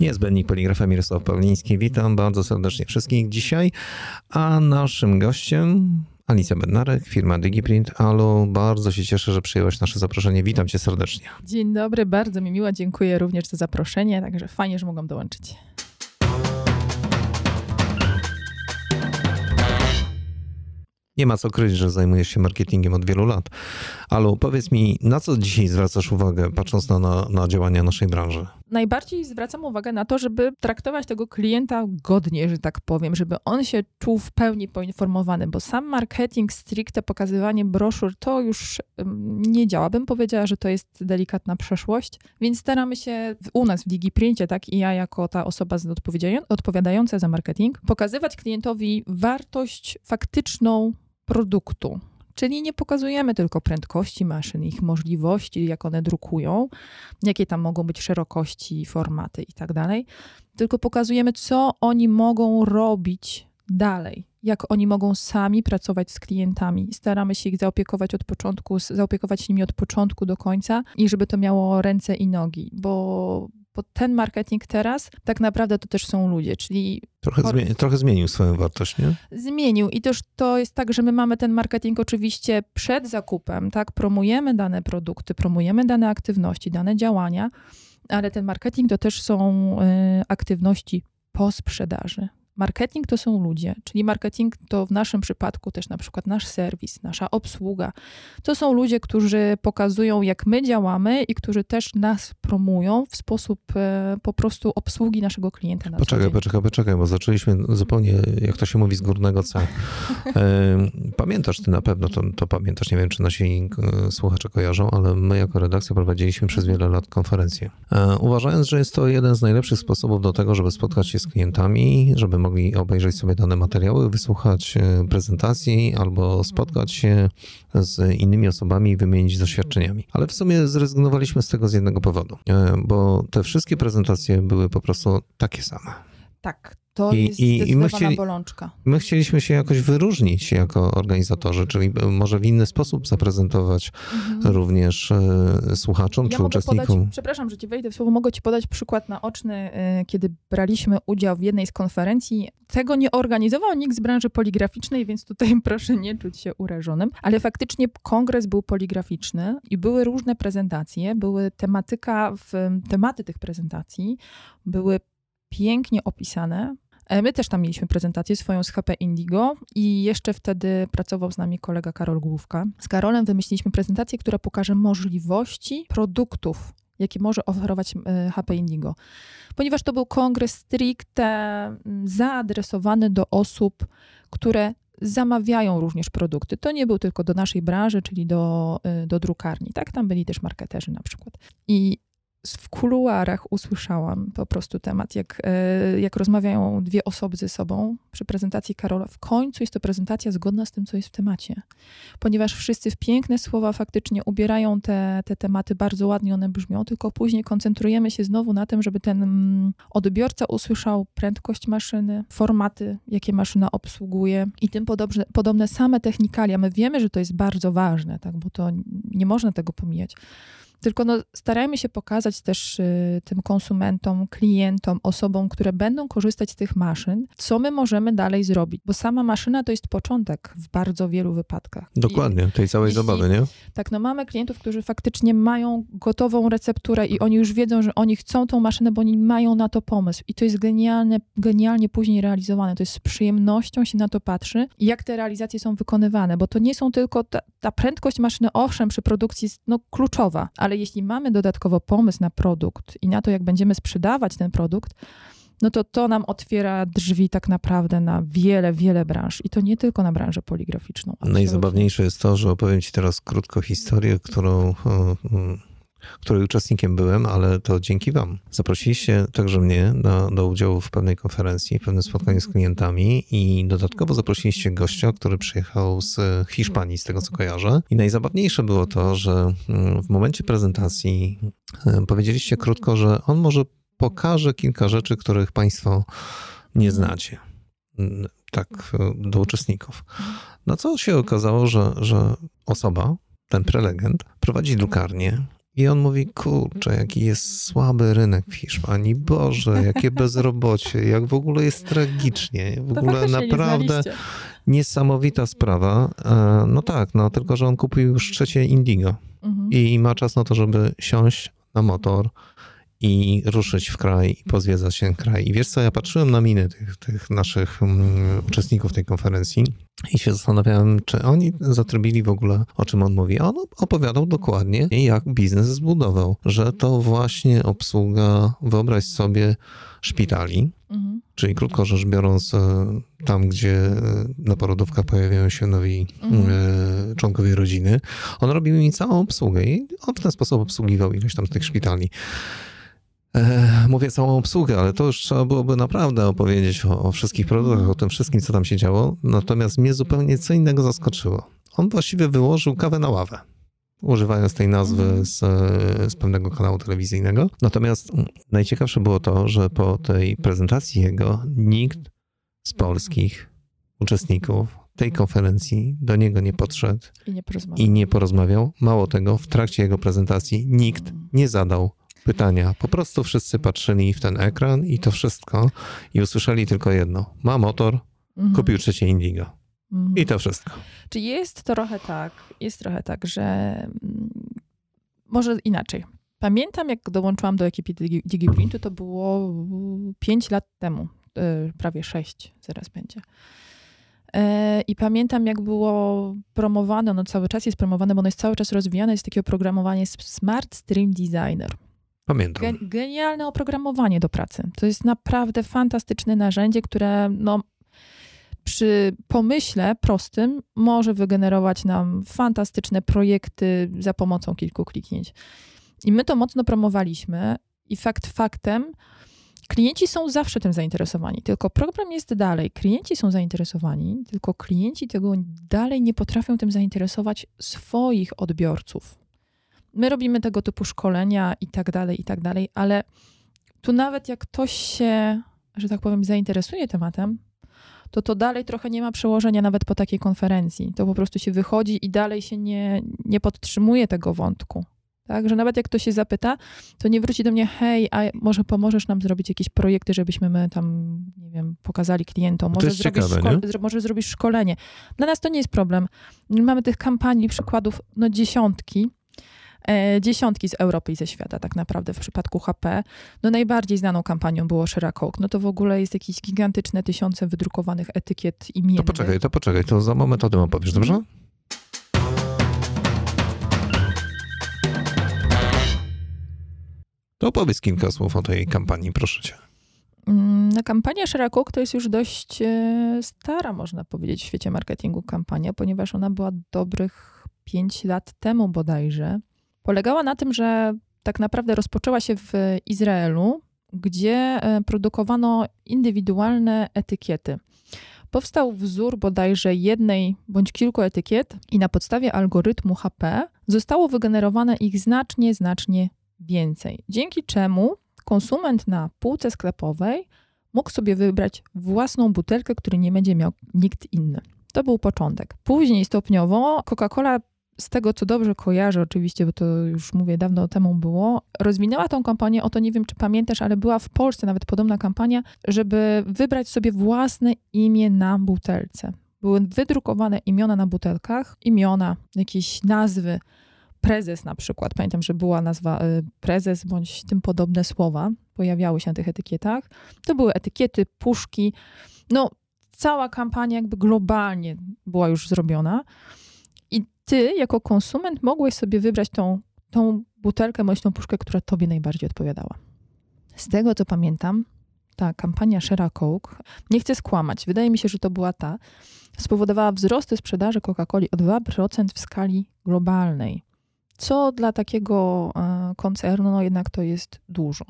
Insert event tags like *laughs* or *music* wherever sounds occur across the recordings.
Niezbędnik Poligrafa Mirosław Pawliński. Witam bardzo serdecznie wszystkich dzisiaj, a naszym gościem Alicja Bednarek, firma DigiPrint. Alu, bardzo się cieszę, że przyjęłaś nasze zaproszenie. Witam cię serdecznie. Dzień dobry, bardzo mi miło. Dziękuję również za zaproszenie, także fajnie, że mogłam dołączyć. Nie ma co kryć, że zajmujesz się marketingiem od wielu lat. Ale powiedz mi, na co dzisiaj zwracasz uwagę, patrząc na, na, na, działania naszej branży? Najbardziej zwracam uwagę na to, żeby traktować tego klienta godnie, że tak powiem, żeby on się czuł w pełni poinformowany, bo sam marketing, stricte pokazywanie broszur, to już nie działa. Bym powiedziała, że to jest delikatna przeszłość, więc staramy się u nas w DigiPrincie, tak i ja jako ta osoba odpowiadająca za marketing, pokazywać klientowi wartość faktyczną produktu. Czyli nie pokazujemy tylko prędkości maszyn, ich możliwości, jak one drukują, jakie tam mogą być szerokości, formaty i tak dalej, tylko pokazujemy, co oni mogą robić dalej, jak oni mogą sami pracować z klientami. Staramy się ich zaopiekować od początku, zaopiekować nimi od początku do końca i żeby to miało ręce i nogi, bo bo ten marketing teraz tak naprawdę to też są ludzie, czyli... Trochę, zmieni, trochę zmienił swoją wartość, nie? Zmienił i też to jest tak, że my mamy ten marketing oczywiście przed zakupem, tak? Promujemy dane produkty, promujemy dane aktywności, dane działania, ale ten marketing to też są y, aktywności po sprzedaży. Marketing to są ludzie, czyli marketing to w naszym przypadku też na przykład nasz serwis, nasza obsługa. To są ludzie, którzy pokazują, jak my działamy i którzy też nas promują w sposób e, po prostu obsługi naszego klienta. Na poczekaj, poczekaj, poczekaj, bo zaczęliśmy zupełnie, jak to się mówi, z górnego C. *laughs* Pamiętasz ty na pewno, to, to pamiętasz, nie wiem, czy nasi e, słuchacze kojarzą, ale my jako redakcja prowadziliśmy przez wiele lat konferencje. E, uważając, że jest to jeden z najlepszych sposobów do tego, żeby spotkać się z klientami, żeby mogli mogli obejrzeć sobie dane materiały, wysłuchać e, prezentacji albo spotkać się z innymi osobami i wymienić doświadczeniami. Ale w sumie zrezygnowaliśmy z tego z jednego powodu, e, bo te wszystkie prezentacje były po prostu takie same. Tak, to I, jest i, i my, chcieli, bolączka. my chcieliśmy się jakoś wyróżnić jako organizatorzy, czyli może w inny sposób zaprezentować mhm. również e, słuchaczom ja czy uczestnikom. Podać, przepraszam, że ci wejdę w słowo, mogę ci podać przykład naoczny, e, kiedy braliśmy udział w jednej z konferencji. Tego nie organizował nikt z branży poligraficznej, więc tutaj *laughs* proszę nie czuć się urażonym, ale faktycznie kongres był poligraficzny i były różne prezentacje, były tematyka, w, tematy tych prezentacji były pięknie opisane. E, my też tam mieliśmy prezentację swoją z HP Indigo i jeszcze wtedy pracował z nami kolega Karol Główka. Z Karolem wymyśliliśmy prezentację, która pokaże możliwości produktów, jakie może oferować HP Indigo. Ponieważ to był kongres stricte zaadresowany do osób, które zamawiają również produkty. To nie był tylko do naszej branży, czyli do, y, do drukarni. Tak, tam byli też marketerzy na przykład. I w kuluarach usłyszałam po prostu temat, jak, e, jak rozmawiają dwie osoby ze sobą przy prezentacji Karola. W końcu jest to prezentacja zgodna z tym, co jest w temacie, ponieważ wszyscy w piękne słowa faktycznie ubierają te, te tematy, bardzo ładnie one brzmią, tylko później koncentrujemy się znowu na tym, żeby ten mm, odbiorca usłyszał prędkość maszyny, formaty, jakie maszyna obsługuje i tym podobne, podobne same technikalia. My wiemy, że to jest bardzo ważne, tak, bo to nie można tego pomijać tylko no, starajmy się pokazać też y, tym konsumentom, klientom, osobom, które będą korzystać z tych maszyn, co my możemy dalej zrobić, bo sama maszyna to jest początek w bardzo wielu wypadkach. Dokładnie, I, tej całej jeśli, zabawy, nie? Tak, no mamy klientów, którzy faktycznie mają gotową recepturę i oni już wiedzą, że oni chcą tą maszynę, bo oni mają na to pomysł i to jest genialne, genialnie później realizowane. To jest z przyjemnością się na to patrzy, jak te realizacje są wykonywane, bo to nie są tylko ta, ta prędkość maszyny, owszem, przy produkcji jest no, kluczowa, ale ale jeśli mamy dodatkowo pomysł na produkt i na to, jak będziemy sprzedawać ten produkt, no to to nam otwiera drzwi tak naprawdę na wiele, wiele branż. I to nie tylko na branżę poligraficzną. Absolutnie. Najzabawniejsze jest to, że opowiem Ci teraz krótko historię, którą której uczestnikiem byłem, ale to dzięki Wam. Zaprosiliście także mnie do, do udziału w pewnej konferencji, w pewnym spotkaniu z klientami i dodatkowo zaprosiliście gościa, który przyjechał z Hiszpanii, z tego co kojarzę. I najzabawniejsze było to, że mm, w momencie prezentacji e, powiedzieliście krótko, że on może pokaże kilka rzeczy, których Państwo nie znacie. Mm, tak, e, do uczestników. Na co się okazało, że, że osoba, ten prelegent, prowadzi drukarnię, I on mówi, kurczę, jaki jest słaby rynek w Hiszpanii. Boże, jakie bezrobocie, jak w ogóle jest tragicznie. W To ogóle nie naprawdę znaliście. niesamowita sprawa. E, No tak, no tylko, że on kupił już trzecie Indigo Mhm. i ma czas na to, żeby siąść na motor i ruszyć w kraj i pozwiedzać ten kraj. I wiesz co, ja patrzyłem na miny tych, tych naszych mm, uczestników tej konferencji i się zastanawiałem, czy oni zatrubili w ogóle, o czym on mówi. A On opowiadał dokładnie, jak biznes zbudował, że to właśnie obsługa, wyobraź sobie, szpitali, Mhm. Czyli krótko rzecz biorąc, e, tam gdzie e, na porodówkach pojawiają się nowi Mhm. e, członkowie rodziny, on robił im całą obsługę i on w ten sposób obsługiwał ileś tam tych szpitali. E, Mówię całą obsługę, ale to już trzeba byłoby naprawdę opowiedzieć o, o wszystkich produktach, o tym wszystkim, co tam się działo. Natomiast mnie zupełnie co innego zaskoczyło. On właściwie wyłożył kawę na ławę. Używając tej nazwy Mhm. z, e, z pewnego kanału telewizyjnego. Natomiast mm, najciekawsze było to, że po tej prezentacji jego nikt z polskich uczestników tej konferencji do niego nie podszedł I nie porozmawiam. i nie porozmawiał. Mało tego, w trakcie jego prezentacji nikt nie zadał pytania. Po prostu wszyscy patrzyli w ten ekran i to wszystko i usłyszeli tylko jedno. Ma motor, Mhm. kupił trzecie Indigo. Mhm. I to wszystko. Czy jest trochę tak, jest trochę tak, że mm, może inaczej. Pamiętam, jak dołączyłam do ekipy Digi- DigiPrintu, to było 5 lat temu, y, prawie 6 zaraz będzie. E, I pamiętam, jak było promowane, ono cały czas jest promowane, bo ono jest cały czas rozwijane, jest takie oprogramowanie Smart Stream Designer. Pamiętam. Gen- genialne oprogramowanie do pracy. To jest naprawdę fantastyczne narzędzie, które no, przy pomyśle prostym może wygenerować nam fantastyczne projekty za pomocą kilku kliknięć. I my to mocno promowaliśmy i fakt faktem, klienci są zawsze tym zainteresowani. Tylko problem jest dalej. Klienci są zainteresowani, tylko klienci tego dalej nie potrafią tym zainteresować swoich odbiorców. My robimy tego typu szkolenia i tak dalej, i tak dalej, ale tu nawet jak ktoś się, że tak powiem, zainteresuje tematem, to to dalej trochę nie ma przełożenia nawet po takiej konferencji. To po prostu się wychodzi i dalej się nie, nie podtrzymuje tego wątku. Tak, że nawet jak ktoś się zapyta, to nie wróci do mnie, hej, a może pomożesz nam zrobić jakieś projekty, żebyśmy my tam, nie wiem, pokazali klientom. To Może, zrobisz, ciekawe, szko- może zrobisz szkolenie. Dla nas to nie jest problem. Mamy tych kampanii, przykładów, no dziesiątki, dziesiątki z Europy i ze świata tak naprawdę w przypadku HP. No najbardziej znaną kampanią było Sheracoke. No to w ogóle jest jakieś gigantyczne tysiące wydrukowanych etykiet imiennych. To poczekaj, to poczekaj, to za moment o tym opowiesz, dobrze? To opowiedz kilka słów o tej kampanii, proszę cię. Mm, No, kampania Sheracoke to jest już dość e, stara, można powiedzieć, w świecie marketingu kampania, ponieważ ona była dobrych 5 lat temu bodajże. Polegała na tym, że tak naprawdę rozpoczęła się w Izraelu, gdzie e, produkowano indywidualne etykiety. Powstał wzór bodajże jednej bądź kilku etykiet i na podstawie algorytmu HP zostało wygenerowane ich znacznie, znacznie więcej. Dzięki czemu konsument na półce sklepowej mógł sobie wybrać własną butelkę, której nie będzie miał nikt inny. To był początek. Później stopniowo Coca-Cola, z tego co dobrze kojarzę, oczywiście, bo to już mówię dawno temu było, rozwinęła tą kampanię. O to nie wiem, czy pamiętasz, ale była w Polsce nawet podobna kampania, żeby wybrać sobie własne imię na butelce. Były wydrukowane imiona na butelkach, imiona, jakieś nazwy, prezes na przykład. Pamiętam, że była nazwa y, prezes bądź tym podobne słowa pojawiały się na tych etykietach. To były etykiety, puszki. No, cała kampania jakby globalnie była już zrobiona. Ty, jako konsument, mogłeś sobie wybrać tą, tą butelkę bądź tą puszkę, która tobie najbardziej odpowiadała. Z tego, co pamiętam, ta kampania Share Coke, nie chcę skłamać, wydaje mi się, że to była ta, spowodowała wzrosty sprzedaży Coca-Coli o 2% w skali globalnej co dla takiego e, koncernu no jednak to jest dużo.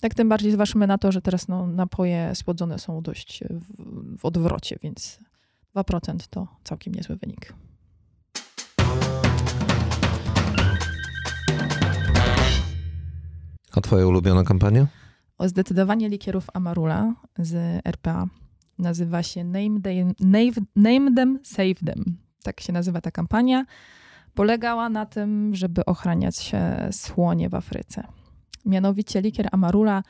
Tak tym bardziej zważmy na to, że teraz no, napoje słodzone są dość w, w odwrocie, więc 2% to całkiem niezły wynik. A twoja ulubiona kampania? O zdecydowanie likierów Amarula z RPA. Nazywa się Name Them, Name, Name them Save Them. Tak się nazywa ta kampania. polegała na tym, żeby ochraniać słonie w Afryce. Mianowicie likier Amarula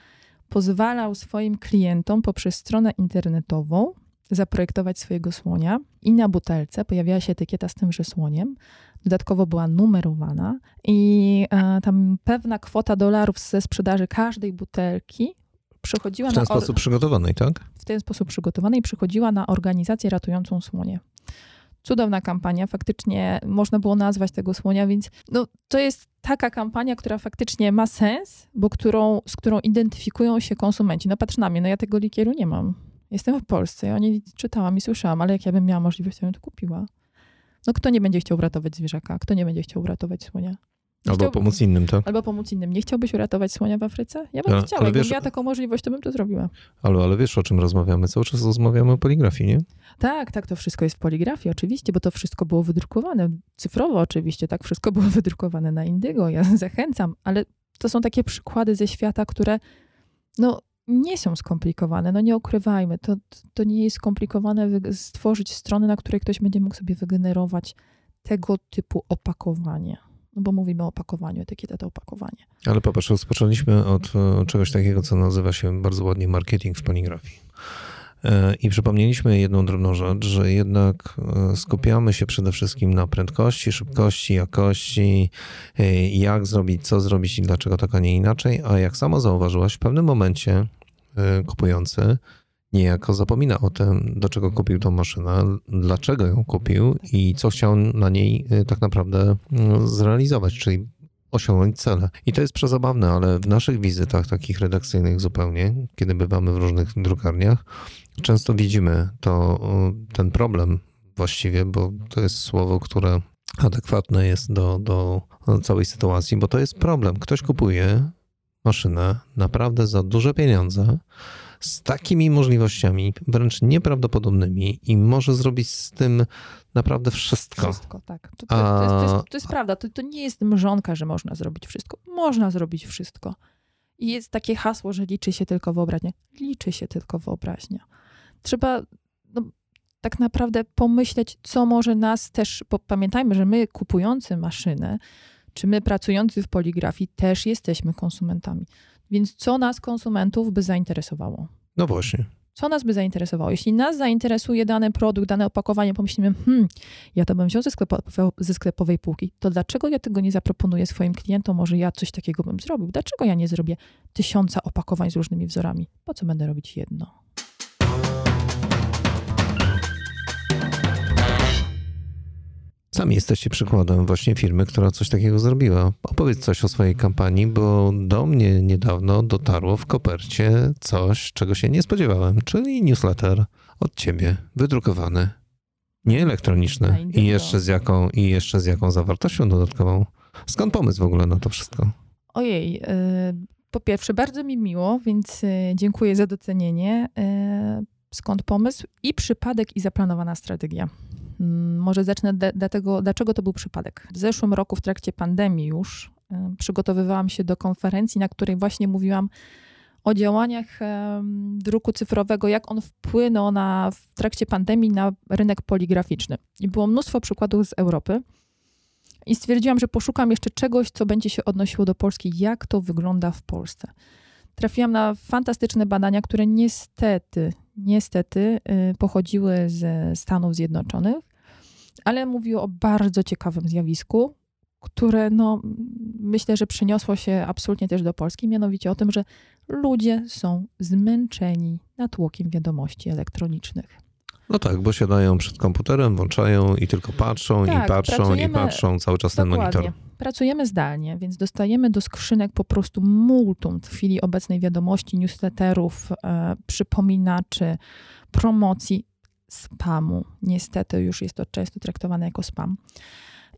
pozwalał swoim klientom poprzez stronę internetową zaprojektować swojego słonia i na butelce pojawiała się etykieta z tymże słoniem. Dodatkowo była numerowana i e, tam pewna kwota dolarów ze sprzedaży każdej butelki przychodziła w ten na... sposób przygotowanej, tak? W ten sposób przygotowanej przychodziła na organizację ratującą słonie. Cudowna kampania, faktycznie można było nazwać tego słonia, więc no, to jest taka kampania, która faktycznie ma sens, bo którą, z którą identyfikują się konsumenci. No patrz na mnie, no ja tego likieru nie mam. Jestem w Polsce, ja o niej czytałam i słyszałam, ale jak ja bym miała możliwość, to bym to kupiła. No kto nie będzie chciał uratować zwierzaka? Kto nie będzie chciał uratować słonia? Albo chciałby... pomóc innym, tak? Albo pomóc innym. Nie chciałbyś uratować słonia w Afryce? Ja bym ale, chciała. Jakbym wiesz, miała taką możliwość, to bym to zrobiła. Ale, ale wiesz, o czym rozmawiamy? Cały czas rozmawiamy o poligrafii, nie? Tak, tak, to wszystko jest w poligrafii, oczywiście, bo to wszystko było wydrukowane. Cyfrowo oczywiście, tak, wszystko było *laughs* wydrukowane na Indygo. Ja *laughs* zachęcam, ale to są takie przykłady ze świata, które no, nie są skomplikowane. No nie ukrywajmy, to, to nie jest skomplikowane stworzyć strony, na której ktoś będzie mógł sobie wygenerować tego typu opakowanie. No bo mówimy o opakowaniu, etykieta to opakowanie. Ale popatrz, rozpoczęliśmy od e, czegoś takiego, co nazywa się bardzo ładnie marketing w poligrafii. E, I przypomnieliśmy jedną drobną rzecz, że jednak e, skupiamy się przede wszystkim na prędkości, szybkości, jakości, jak zrobić, co zrobić i dlaczego tak, a nie inaczej. A jak sama zauważyłaś, w pewnym momencie kupujący niejako zapomina o tym, do czego kupił tą maszynę, dlaczego ją kupił i co chciał na niej tak naprawdę y, zrealizować, czyli osiągnąć cele. I to jest przezabawne, ale w naszych wizytach takich redakcyjnych zupełnie, kiedy bywamy w różnych drukarniach, często widzimy to, ten problem właściwie, bo to jest słowo, które adekwatne jest do, do całej sytuacji, bo to jest problem. Ktoś kupuje maszynę naprawdę za duże pieniądze, z takimi możliwościami, wręcz nieprawdopodobnymi i może zrobić z tym naprawdę wszystko. Wszystko, tak. To, to, to, jest, to jest, jest, prawda. To, nie jest mrzonka, że można zrobić wszystko. Można zrobić wszystko. I jest takie hasło, że liczy się tylko wyobraźnia. Liczy się tylko wyobraźnia. Trzeba no, tak naprawdę pomyśleć, co może nas też, bo pamiętajmy, że my kupujący maszynę, czy my pracujący w poligrafii też jesteśmy konsumentami. Więc co nas, konsumentów, by zainteresowało? No właśnie. Co nas by zainteresowało? Jeśli nas zainteresuje dany produkt, dane opakowanie, pomyślimy, hmm, ja to bym wziął ze, sklepo, ze sklepowej półki, to dlaczego ja tego nie zaproponuję swoim klientom? Może ja coś takiego bym zrobił? Dlaczego ja nie zrobię tysiąca opakowań z różnymi wzorami? Po co będę robić jedno? Sami jesteście przykładem właśnie firmy, która coś takiego zrobiła. Opowiedz coś o swojej kampanii, bo do mnie niedawno dotarło w kopercie coś, czego się nie spodziewałem, czyli newsletter od ciebie, wydrukowany, nie elektroniczny i jeszcze z jaką, i jeszcze z jaką zawartością dodatkową. Skąd pomysł w ogóle na to wszystko? Ojej, y, po pierwsze bardzo mi miło, więc y, dziękuję za docenienie. Y, skąd pomysł? I przypadek i zaplanowana strategia. Mm, może zacznę dlatego, dlaczego to był przypadek. W zeszłym roku, w trakcie pandemii już, przygotowywałam się do konferencji, na której właśnie mówiłam o działaniach druku cyfrowego, jak on wpłynął na, w trakcie pandemii na rynek poligraficzny. I było mnóstwo przykładów z Europy. I stwierdziłam, że poszukam jeszcze czegoś, co będzie się odnosiło do Polski, jak to wygląda w Polsce. Trafiłam na fantastyczne badania, które niestety, niestety y, pochodziły ze Stanów Zjednoczonych, ale mówiły o bardzo ciekawym zjawisku, które no, myślę, że przyniosło się absolutnie też do Polski, mianowicie o tym, że ludzie są zmęczeni natłokiem wiadomości elektronicznych. No tak, bo siadają przed komputerem, włączają i tylko patrzą tak, i patrzą i patrzą cały czas dokładnie. ten monitor. Pracujemy zdalnie, więc dostajemy do skrzynek po prostu multum w chwili obecnej wiadomości, newsletterów, e, przypominaczy, promocji, spamu. Niestety już jest to często traktowane jako spam.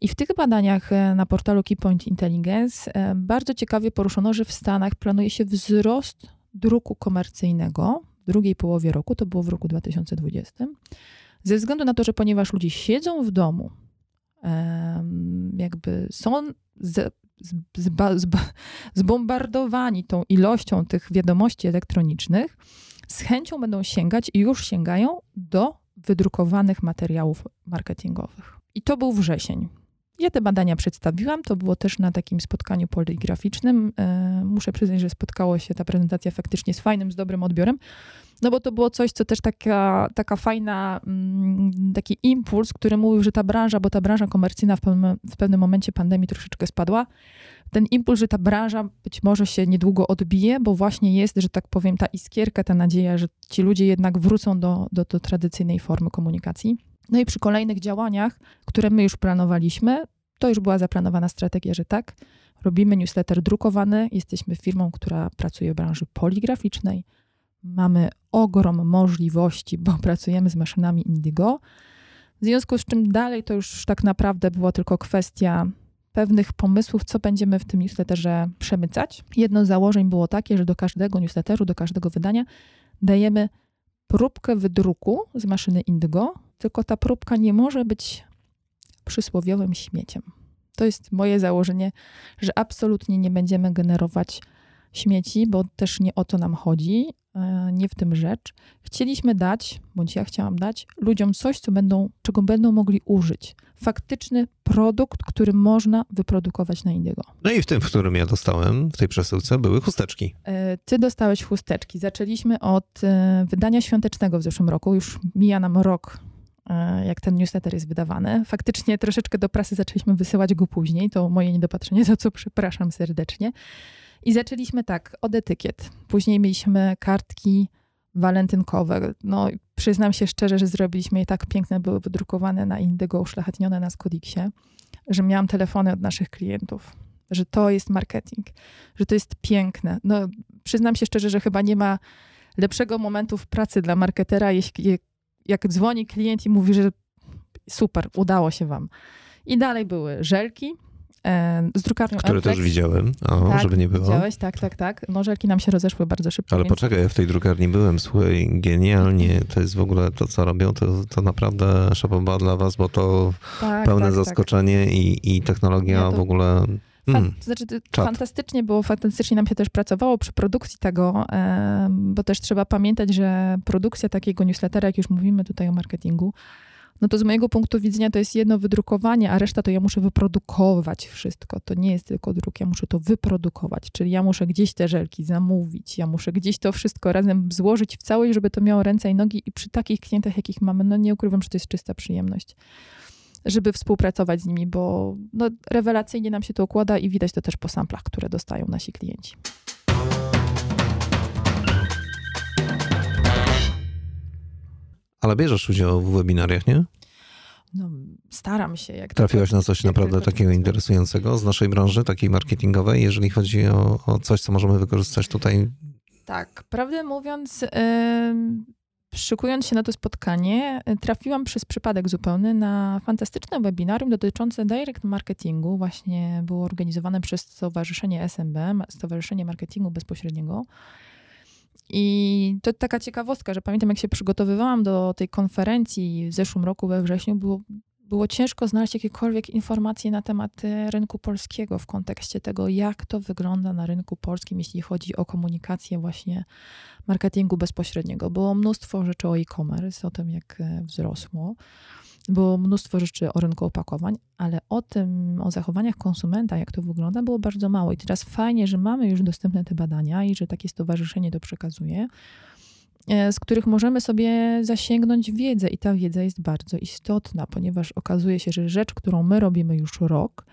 I w tych badaniach e, na portalu Keypoint Intelligence e, bardzo ciekawie poruszono, że w Stanach planuje się wzrost druku komercyjnego drugiej połowie roku, to było w roku 2020, ze względu na to, że ponieważ ludzie siedzą w domu, jakby są z, z, z, zbombardowani tą ilością tych wiadomości elektronicznych, z chęcią będą sięgać i już sięgają do wydrukowanych materiałów marketingowych. I to był wrzesień. Ja te badania przedstawiłam, to było też na takim spotkaniu poligraficznym. E, muszę przyznać, że spotkało się ta prezentacja faktycznie z fajnym, z dobrym odbiorem, no bo to było coś, co też taka, taka fajna, mm, taki impuls, który mówił, że ta branża, bo ta branża komercyjna w pewnym, w pewnym momencie pandemii troszeczkę spadła, ten impuls, że ta branża być może się niedługo odbije, bo właśnie jest, że tak powiem, ta iskierka, ta nadzieja, że ci ludzie jednak wrócą do, do, do tradycyjnej formy komunikacji. No i przy kolejnych działaniach, które my już planowaliśmy, to już była zaplanowana strategia, że tak, robimy newsletter drukowany, jesteśmy firmą, która pracuje w branży poligraficznej, mamy ogrom możliwości, bo *laughs* pracujemy z maszynami Indigo. W związku z czym dalej to już tak naprawdę była tylko kwestia pewnych pomysłów, co będziemy w tym newsletterze przemycać. Jedno z założeń było takie, że do każdego newsletteru, do każdego wydania dajemy próbkę wydruku z maszyny Indigo, tylko ta próbka nie może być przysłowiowym śmieciem. To jest moje założenie, że absolutnie nie będziemy generować śmieci, bo też nie o to nam chodzi, e, nie w tym rzecz. Chcieliśmy dać, bądź ja chciałam dać ludziom coś, co będą, czego będą mogli użyć. Faktyczny produkt, który można wyprodukować na Indygo. No i w tym, w którym ja dostałem, w tej przesyłce, były chusteczki. E, ty dostałeś chusteczki. Zaczęliśmy od e, wydania świątecznego w zeszłym roku. Już mija nam rok jak ten newsletter jest wydawany. Faktycznie troszeczkę do prasy zaczęliśmy wysyłać go później, to moje niedopatrzenie, *laughs* za co przepraszam serdecznie. I zaczęliśmy tak, od etykiet. Później mieliśmy kartki walentynkowe. No, przyznam się szczerze, że zrobiliśmy je tak piękne, były wydrukowane na Indygo, uszlachetnione na Skodiksie, że miałam telefony od naszych klientów, że to jest marketing, że to jest piękne. No, przyznam się szczerze, że chyba nie ma lepszego momentu w pracy dla marketera, jeśli jak dzwoni klient i mówi, że super, udało się wam. I dalej były żelki, E, z drukarnią Które też widziałem, o, tak, żeby nie było. Widziałeś, tak, tak, tak. Nożelki nam się rozeszły bardzo szybko. Ale więc... poczekaj, ja w tej drukarni byłem, słuchaj, genialnie. To jest w ogóle to, co robią, to, to naprawdę szapoba dla was, bo to tak, pełne tak, tak. zaskoczenie. I, i technologia ja to... w ogóle... Mm, to znaczy, to fantastycznie było, fantastycznie nam się też pracowało przy produkcji tego, bo też trzeba pamiętać, że produkcja takiego newslettera, jak już mówimy tutaj o marketingu, no to z mojego punktu widzenia to jest jedno wydrukowanie, a reszta to ja muszę wyprodukować wszystko. To nie jest tylko druk, ja muszę to wyprodukować, czyli ja muszę gdzieś te żelki zamówić, ja muszę gdzieś to wszystko razem złożyć w całość, żeby to miało ręce i nogi i przy takich klientach, jakich mamy, no nie ukrywam, że to jest czysta przyjemność żeby współpracować z nimi, bo no, rewelacyjnie nam się to układa i widać to też po samplach, które dostają nasi klienci. Ale bierzesz udział w webinariach, nie? No, staram się. Jak Trafiłaś na coś naprawdę takiego interesującego z naszej branży, takiej marketingowej, jeżeli chodzi o, o coś, co możemy wykorzystać tutaj? Tak, prawdę mówiąc, szykując się na to spotkanie, trafiłam przez przypadek zupełny na fantastyczne webinarium dotyczące direct marketingu. Właśnie było organizowane przez Stowarzyszenie SMB, Stowarzyszenie Marketingu Bezpośredniego. I to taka ciekawostka, że pamiętam, jak się przygotowywałam do tej konferencji w zeszłym roku we wrześniu, było, było ciężko znaleźć jakiekolwiek informacje na temat e, rynku polskiego w kontekście tego, jak to wygląda na rynku polskim, jeśli chodzi o komunikację właśnie marketingu bezpośredniego. Było mnóstwo rzeczy o e-commerce, o tym, jak e, wzrosło. Było mnóstwo rzeczy o rynku opakowań, ale o tym, o zachowaniach konsumenta, jak to wygląda, było bardzo mało. I teraz fajnie, że mamy już dostępne te badania i że takie stowarzyszenie to przekazuje, z których możemy sobie zasięgnąć wiedzę. I ta wiedza jest bardzo istotna, ponieważ okazuje się, że rzecz, którą my robimy już rok,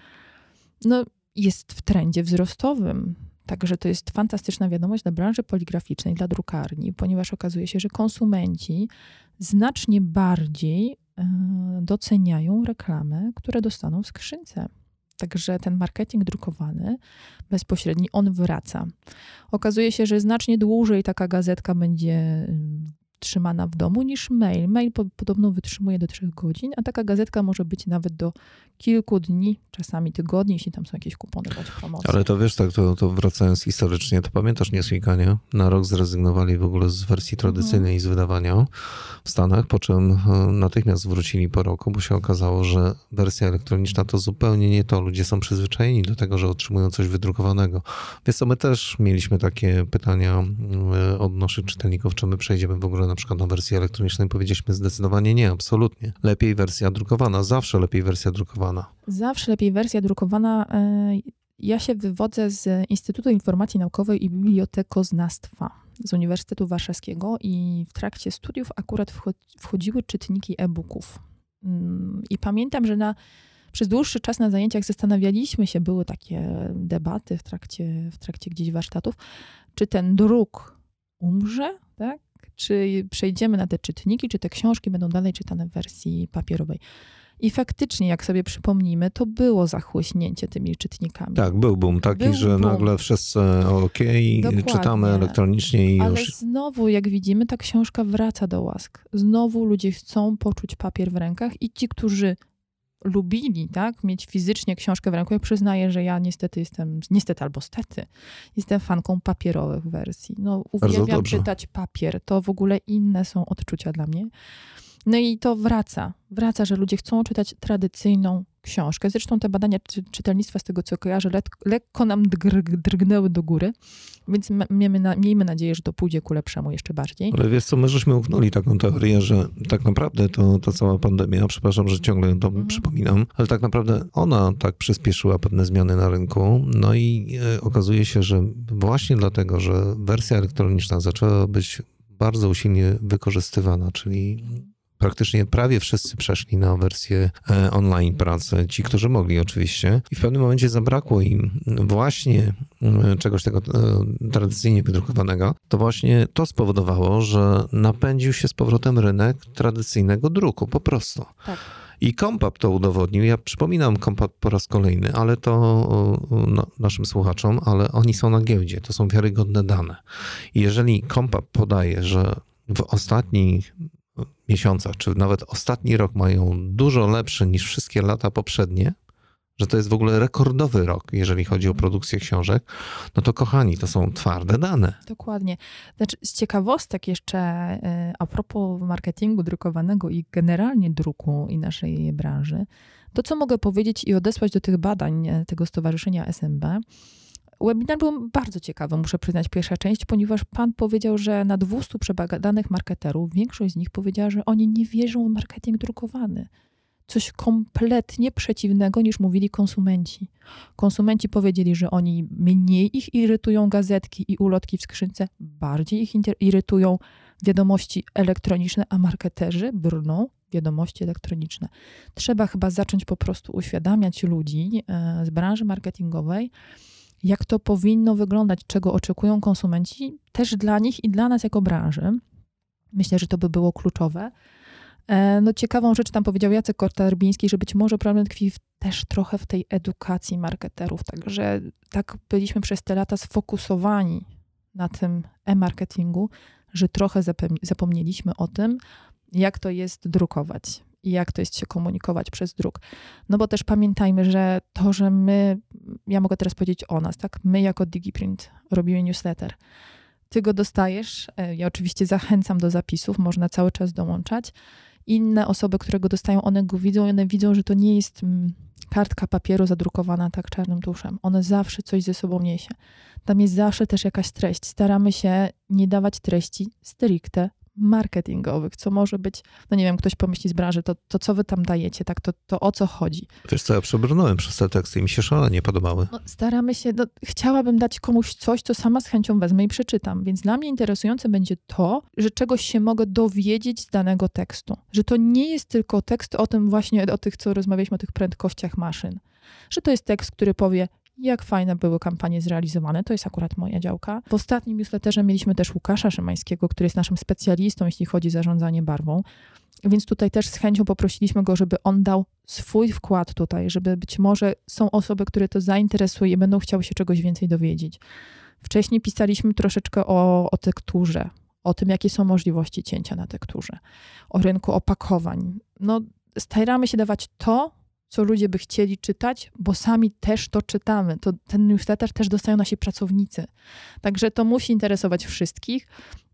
no, jest w trendzie wzrostowym. Także to jest fantastyczna wiadomość dla branży poligraficznej, dla drukarni, ponieważ okazuje się, że konsumenci znacznie bardziej E, doceniają reklamy, które dostaną w skrzynce. Także ten marketing drukowany, bezpośredni, on wraca. Okazuje się, że znacznie dłużej taka gazetka będzie trzymana w domu niż mail. Mail po, podobno wytrzymuje do 3 godzin, a taka gazetka może być nawet do kilku dni, czasami tygodni, jeśli tam są jakieś kupony bądź promocje. Ale to wiesz, tak, to, to wracając historycznie, to pamiętasz Newsweeka, nie? Na rok zrezygnowali w ogóle z wersji tradycyjnej mm. z wydawania w Stanach, po czym e, natychmiast wrócili po roku, bo się okazało, że wersja elektroniczna to zupełnie nie to. Ludzie są przyzwyczajeni do tego, że otrzymują coś wydrukowanego. Więc co, my też mieliśmy takie pytania e, od naszych czytelników, czy my przejdziemy w ogóle na na przykład na wersji elektronicznej? Powiedzieliśmy zdecydowanie nie, absolutnie. Lepiej wersja drukowana, zawsze lepiej wersja drukowana. Zawsze lepiej wersja drukowana. E, ja się wywodzę z Instytutu Informacji Naukowej i Bibliotekoznawstwa z Uniwersytetu Warszawskiego i w trakcie studiów akurat wchodziły czytniki e-booków. Mm, I pamiętam, że na, przez dłuższy czas na zajęciach zastanawialiśmy się, były takie debaty w trakcie, w trakcie gdzieś warsztatów, czy ten druk umrze, tak? Czy przejdziemy na te czytniki, czy te książki będą dalej czytane w wersji papierowej. I faktycznie, jak sobie przypomnimy, to było zachłyśnięcie tymi czytnikami. Tak, był boom taki, był że boom. nagle wszyscy ok, czytamy elektronicznie i Ale już... znowu, jak widzimy, ta książka wraca do łask. Znowu ludzie chcą poczuć papier w rękach i ci, którzy lubili, tak, mieć fizycznie książkę w ręku. Ja przyznaję, że ja niestety jestem, niestety albo stety, jestem fanką papierowych wersji. No, uwielbiam czytać papier. To w ogóle inne są odczucia dla mnie. No i to wraca. Wraca, że ludzie chcą czytać tradycyjną książkę. Zresztą te badania czy, czytelnictwa, z tego co kojarzę, le, lekko nam drgnęły do góry, więc miejmy, na, miejmy nadzieję, że to pójdzie ku lepszemu jeszcze bardziej. Ale wiesz co, my żeśmy uknuli taką teorię, że tak naprawdę to ta cała pandemia, przepraszam, że ciągle to mhm. przypominam, ale tak naprawdę ona tak przyspieszyła pewne zmiany na rynku, no i e, okazuje się, że właśnie dlatego, że wersja elektroniczna zaczęła być bardzo usilnie wykorzystywana, czyli praktycznie prawie wszyscy przeszli na wersję e, online pracy, ci, którzy mogli oczywiście. I w pewnym momencie zabrakło im właśnie e, czegoś tego e, tradycyjnie wydrukowanego. To właśnie to spowodowało, że napędził się z powrotem rynek tradycyjnego druku, po prostu. Tak. I Kompap to udowodnił. Ja przypominam Kompap po raz kolejny, ale to no, naszym słuchaczom, ale oni są na giełdzie, to są wiarygodne dane. I jeżeli Kompap podaje, że w ostatnich miesiącach, czy nawet ostatni rok mają dużo lepszy niż wszystkie lata poprzednie, że to jest w ogóle rekordowy rok, jeżeli chodzi o produkcję książek, no to kochani, to są twarde dane. Dokładnie. Znaczy, z ciekawostek jeszcze e, a propos marketingu drukowanego i generalnie druku i naszej branży, to co mogę powiedzieć i odesłać do tych badań e, tego stowarzyszenia SMB, Webinar był bardzo ciekawy, muszę przyznać, pierwsza część, ponieważ pan powiedział, że na 200 przebadanych marketerów, większość z nich powiedziała, że oni nie wierzą w marketing drukowany. Coś kompletnie przeciwnego niż mówili konsumenci. Konsumenci powiedzieli, że oni mniej ich irytują gazetki i ulotki w skrzynce, bardziej ich irytują wiadomości elektroniczne, a marketerzy brną wiadomości elektroniczne. Trzeba chyba zacząć po prostu uświadamiać ludzi e, z branży marketingowej, jak to powinno wyglądać, czego oczekują konsumenci, też dla nich i dla nas jako branży. Myślę, że to by było kluczowe. E, no, ciekawą rzecz tam powiedział Jacek Kortarbiński, że być może problem tkwi w, też trochę w tej edukacji marketerów. Także tak byliśmy przez te lata sfokusowani na tym e-marketingu, że trochę zapomnieliśmy o tym, jak to jest drukować i jak to jest się komunikować przez druk. No bo też pamiętajmy, że to, że my, ja mogę teraz powiedzieć o nas, tak? My jako DigiPrint robimy newsletter. Ty go dostajesz, e, ja oczywiście zachęcam do zapisów, można cały czas dołączać. Inne osoby, które go dostają, one go widzą i one widzą, że to nie jest mm, kartka papieru zadrukowana tak czarnym tuszem. One zawsze coś ze sobą niesie. Tam jest zawsze też jakaś treść. Staramy się nie dawać treści stricte marketingowych, co może być, no nie wiem, ktoś pomyśli z branży, to, to co wy tam dajecie, tak, to, to o co chodzi? Wiesz co, ja przebrnąłem przez te teksty i mi się szalenie podobały. No, staramy się, no, chciałabym dać komuś coś, co sama z chęcią wezmę i przeczytam, więc dla mnie interesujące będzie to, że czegoś się mogę dowiedzieć z danego tekstu, że to nie jest tylko tekst o tym właśnie, o tych, co rozmawialiśmy, o tych prędkościach maszyn, że to jest tekst, który powie, jak fajne były kampanie zrealizowane. To jest akurat moja działka. W ostatnim newsletterze mieliśmy też Łukasza Szymańskiego, który jest naszym specjalistą, jeśli chodzi o zarządzanie barwą. Więc tutaj też z chęcią poprosiliśmy go, żeby on dał swój wkład tutaj, żeby być może są osoby, które to zainteresuje i będą chciały się czegoś więcej dowiedzieć. Wcześniej pisaliśmy troszeczkę o, o tekturze, o tym, jakie są możliwości cięcia na tekturze, o rynku opakowań. No, staramy się dawać to, co ludzie by chcieli czytać, bo sami też to czytamy. To, ten newsletter też dostają nasi pracownicy. Także to musi interesować wszystkich.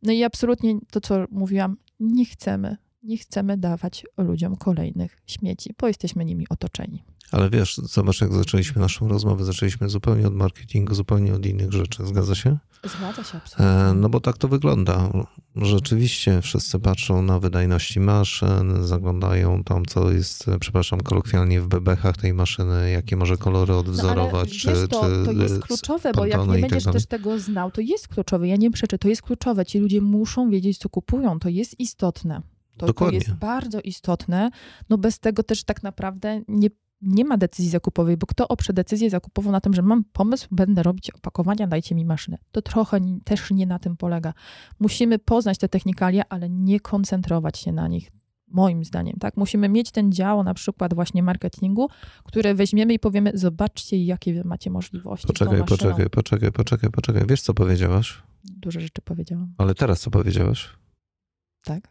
No i absolutnie to, co mówiłam, nie chcemy, nie chcemy dawać ludziom kolejnych śmieci, bo jesteśmy nimi otoczeni. Ale wiesz, zobacz, jak zaczęliśmy naszą rozmowę, zaczęliśmy zupełnie od marketingu, zupełnie od innych rzeczy. Zgadza się? Zgadza się, absolutnie. E, no bo tak to wygląda. Rzeczywiście wszyscy patrzą na wydajności maszyn, zaglądają tam, co jest, przepraszam, kolokwialnie w bebechach tej maszyny, jakie może kolory odwzorować, no, ale czy, to, czy to jest kluczowe, bo jak nie tak będziesz dalej. też tego znał, to jest kluczowe. Ja nie przeczę, to jest kluczowe. Ci ludzie muszą wiedzieć, co kupują. To jest istotne. To, to jest bardzo istotne. No bez tego też tak naprawdę nie, nie ma decyzji zakupowej, bo kto oprze decyzję zakupową na tym, że mam pomysł, będę robić opakowania, dajcie mi maszynę. To trochę też nie na tym polega. Musimy poznać te technikalia, ale nie koncentrować się na nich. Moim zdaniem, tak? Musimy mieć ten dział na przykład właśnie marketingu, które weźmiemy i powiemy, zobaczcie, jakie macie możliwości. Poczekaj, poczekaj, poczekaj, poczekaj, poczekaj. Wiesz, co powiedziałaś? Dużo rzeczy powiedziałam, Ale teraz co powiedziałaś? tak?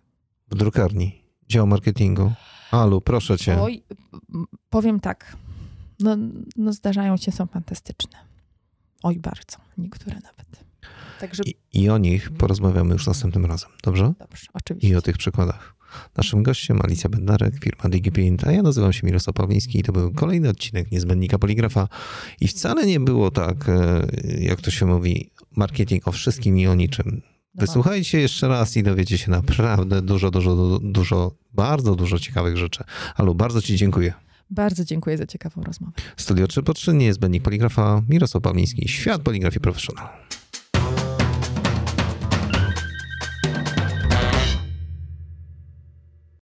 W drukarni, dział marketingu. Alu, proszę cię. Oj, powiem tak. No, no zdarzają się, są fantastyczne. Oj, bardzo. Niektóre nawet. Także I, I o nich porozmawiamy już następnym razem, dobrze? dobrze, oczywiście. I o tych przykładach. Naszym gościem Alicja Bednarek, firma DigiPaint, a ja nazywam się Mirosław Pawliński i to był kolejny odcinek Niezbędnika Poligrafa. I wcale nie było tak, e, jak to się mówi, marketing o wszystkim i o niczym. Wysłuchajcie jeszcze raz i dowiecie się naprawdę dużo, dużo, dużo, bardzo dużo ciekawych rzeczy. Alu, bardzo Ci dziękuję. Bardzo dziękuję za ciekawą rozmowę. Studio 3 po 3, Niezbędnik Poligrafa, Mirosław Pawliński, Świat Poligrafii Professional.